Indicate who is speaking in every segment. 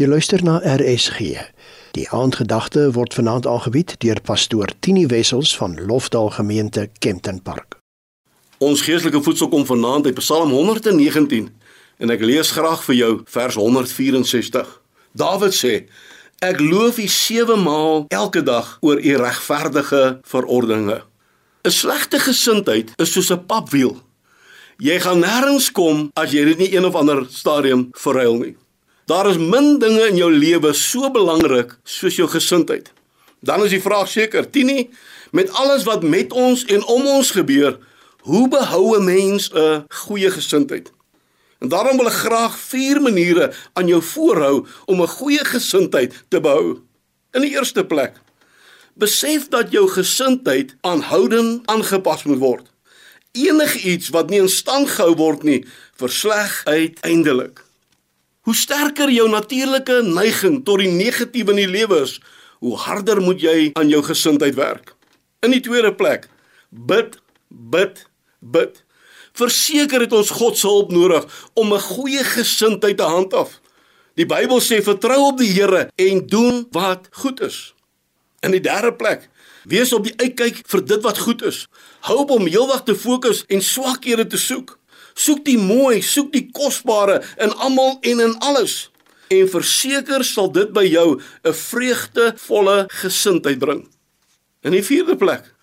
Speaker 1: Jy luister na RSG. Die aandgedagte word vanaand aangebied deur pastoor Tini Wessels van Lofdal Gemeente Kempton Park.
Speaker 2: Ons geestelike voedsel kom vanaand uit Psalm 119 en ek lees graag vir jou vers 164. Dawid sê: Ek loof U sewe maal elke dag oor U regverdige verordeninge. 'n Slegte gesindheid is soos 'n papwiel. Jy gaan nêrens kom as jy dit nie een of ander stadium verruil nie. Daar is min dinge in jou lewe so belangrik soos jou gesindheid. Dan is die vraag seker, Tini, met alles wat met ons en om ons gebeur, hoe behou 'n mens 'n goeie gesindheid? En daarom wil ek graag vier maniere aan jou voorhou om 'n goeie gesindheid te behou. In die eerste plek, besef dat jou gesindheid aanhoudend aangepas moet word. Enigiets wat nie in stand gehou word nie, versleg uiteindelik. Hoe sterker jou natuurlike neiging tot die negatiewe in die lewe is, hoe harder moet jy aan jou gesindheid werk. In die tweede plek, bid, bid, bid. Verseker het ons God se hulp nodig om 'n goeie gesindheid te handhaaf. Die Bybel sê vertrou op die Here en doen wat goed is. In die derde plek, wees op die uitkyk vir dit wat goed is. Hou op om heelwag te fokus en swakhede te soek. Soek die mooi, soek die kosbare in almal en in alles. En verseker sal dit by jou 'n vreugdevolle gesindheid bring. In die vierde plek,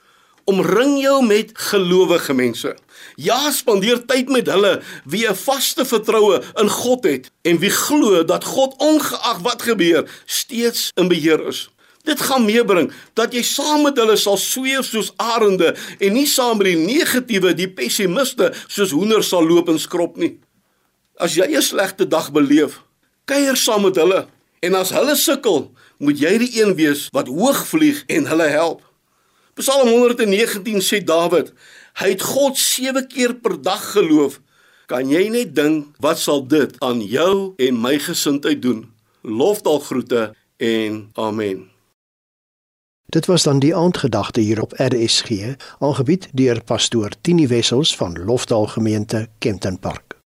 Speaker 2: omring jou met gelowige mense. Ja, spandeer tyd met hulle wie 'n vaste vertroue in God het en wie glo dat God ongeag wat gebeur steeds in beheer is. Dit gaan meebring dat jy saam met hulle sal sweef soos arende en nie saam met die negatiewe, die pessimiste soos hoenders sal loop en skrop nie. As jy 'n slegte dag beleef, kuier saam met hulle en as hulle sukkel, moet jy die een wees wat hoog vlieg en hulle help. Psalm 119 sê Dawid, hy het God 7 keer per dag geloof. Kan jy net dink wat sal dit aan jou en my gesindheid doen? Lofdal groete en amen.
Speaker 1: Dit was dan die aandgedagte hier op RSG, aangebied deur pastoor Tini Wessels van Lofdal Gemeente Kempton Park.